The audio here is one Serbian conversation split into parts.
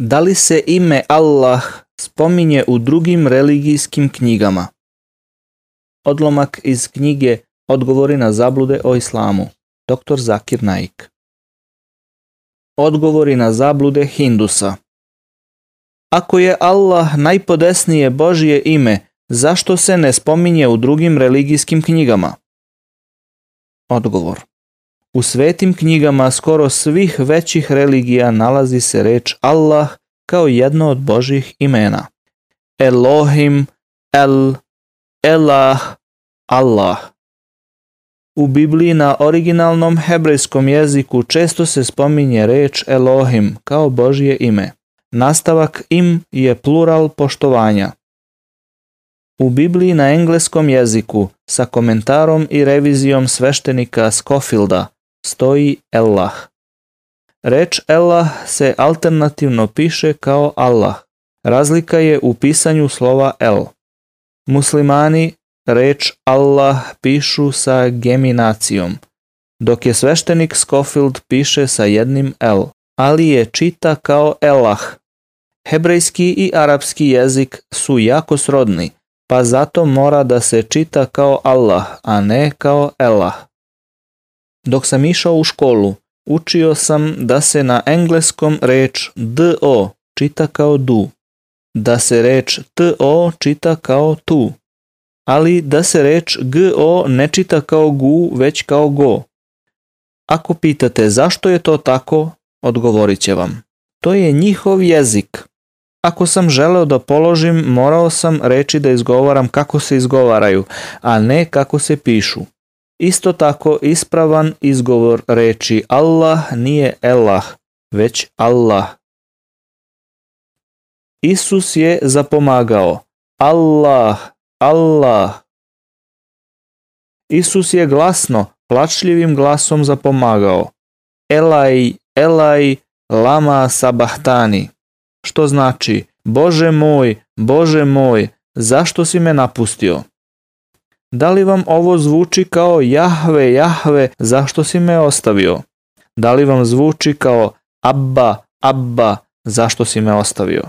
Da li se ime Allah spominje u drugim religijskim knjigama? Odlomak iz knjige Odgovori na zablude o islamu. Dr. Zakir Naik. Odgovori na zablude Hindusa. Ako je Allah najpodesnije Božje ime, zašto se ne spominje u drugim religijskim knjigama? Odgovor. U svetim knjigama skoro svih većih religija nalazi se reč Allah kao jedno od Božih imena. Elohim, El, Elah, Allah. U Bibliji na originalnom hebrejskom jeziku često se spominje reč Elohim kao Božje ime. Nastavak im je plural poštovanja. U Bibliji na engleskom jeziku sa komentarom i revizijom sveštenika Scofielda stoji Allah. Reč Allah se alternativno piše kao Allah. Razlika je u pisanju slova el. Muslimani reč Allah pišu sa geminacijom, dok je sveštenik Scofield piše sa jednim L, ali je čita kao Elah. Hebrejski i arapski jezik su jako srodni, pa zato mora da se čita kao Allah, a ne kao Elah. Dok sam išao u školu, učio sam da se na engleskom reč do čita kao du, da se reč to čita kao tu, ali da se reč go ne čita kao gu već kao go. Ako pitate zašto je to tako, odgovorit će vam. To je njihov jezik. Ako sam želeo da položim, morao sam reći da izgovaram kako se izgovaraju, a ne kako se pišu. Isto tako ispravan izgovor reči Allah nije Elah, već Allah. Isus je zapomagao. Allah, Allah. Isus je glasno, plačljivim glasom zapomagao. Elaj, elaj, lama sabahtani. Što znači, Bože moj, Bože moj, zašto si me napustio? Da li vam ovo zvuči kao Jahve, Jahve, zašto si me ostavio? Da li vam zvuči kao Abba, Abba, zašto si me ostavio?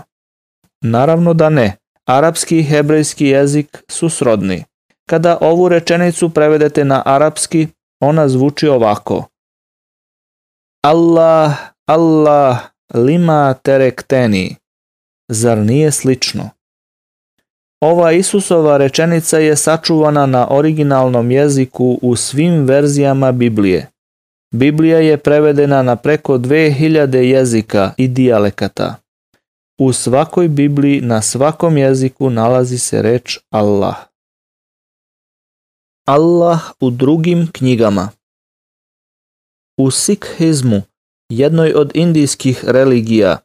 Naravno da ne. Arapski i hebrejski jezik su srodni. Kada ovu rečenicu prevedete na arapski, ona zvuči ovako. Allah, Allah, lima terekteni. Zar nije slično? Ova Isusova rečenica je sačuvana na originalnom jeziku u svim verzijama Biblije. Biblija je prevedena na preko 2000 jezika i dijalekata. U svakoj Bibliji na svakom jeziku nalazi se reč Allah. Allah u drugim knjigama U sikhizmu, jednoj od indijskih religija,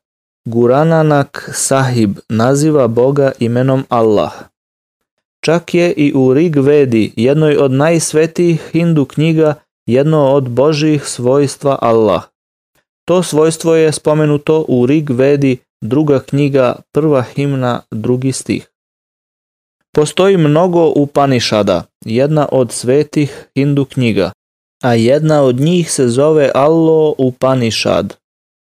Gurananak sahib naziva Boga imenom Allah. Čak je i u Rig Vedi, jednoj od najsvetijih hindu knjiga, jedno od božijih svojstva Allah. To svojstvo je spomenuto u Rig Vedi, druga knjiga, prva himna, drugi stih. Postoji mnogo Upanishada, jedna od svetih hindu knjiga, a jedna od njih se zove Allo Upanishad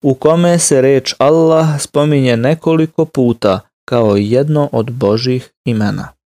u kome se reč Allah spominje nekoliko puta kao jedno od Božih imena.